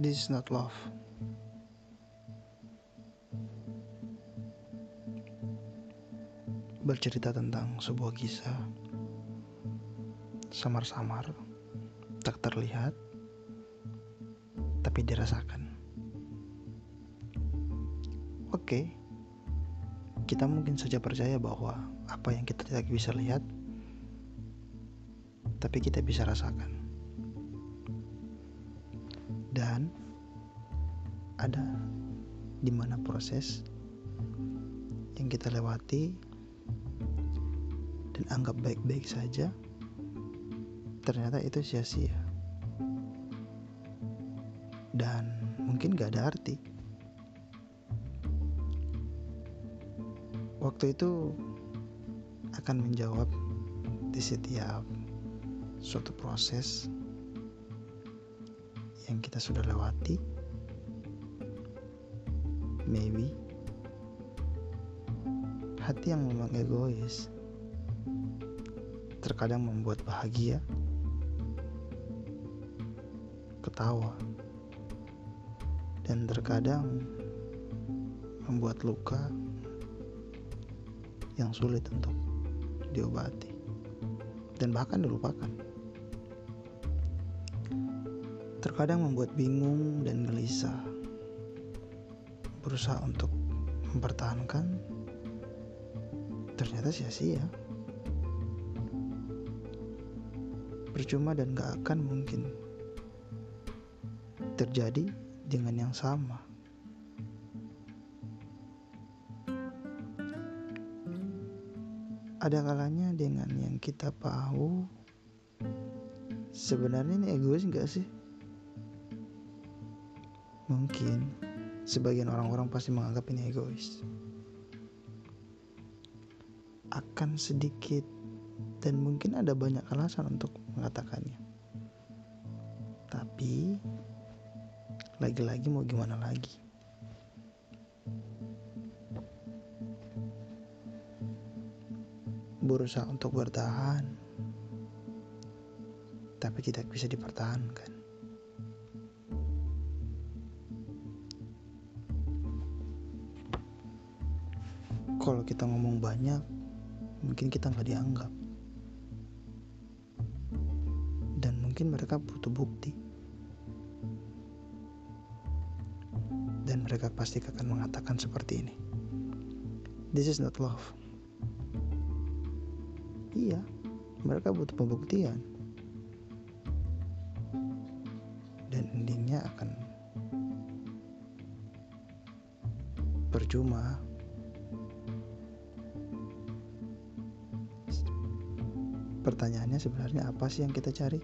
This is not love. Bercerita tentang sebuah kisah samar-samar, tak terlihat, tapi dirasakan. Oke, kita mungkin saja percaya bahwa apa yang kita tidak bisa lihat, tapi kita bisa rasakan. Dan ada di mana proses yang kita lewati dan anggap baik-baik saja, ternyata itu sia-sia. Dan mungkin gak ada arti. Waktu itu akan menjawab di setiap suatu proses yang kita sudah lewati. Maybe. Hati yang memang egois. Terkadang membuat bahagia. Ketawa. Dan terkadang membuat luka yang sulit untuk diobati. Dan bahkan dilupakan terkadang membuat bingung dan gelisah. Berusaha untuk mempertahankan, ternyata sia-sia. Percuma dan gak akan mungkin terjadi dengan yang sama. Ada kalanya dengan yang kita tahu sebenarnya ini egois gak sih? Mungkin sebagian orang-orang pasti menganggap ini egois. Akan sedikit dan mungkin ada banyak alasan untuk mengatakannya. Tapi lagi-lagi mau gimana lagi? Berusaha untuk bertahan, tapi tidak bisa dipertahankan. Kalau kita ngomong banyak mungkin kita nggak dianggap. Dan mungkin mereka butuh bukti. Dan mereka pasti akan mengatakan seperti ini. This is not love. Iya mereka butuh pembuktian. Dan endingnya akan percuma Pertanyaannya sebenarnya apa sih yang kita cari?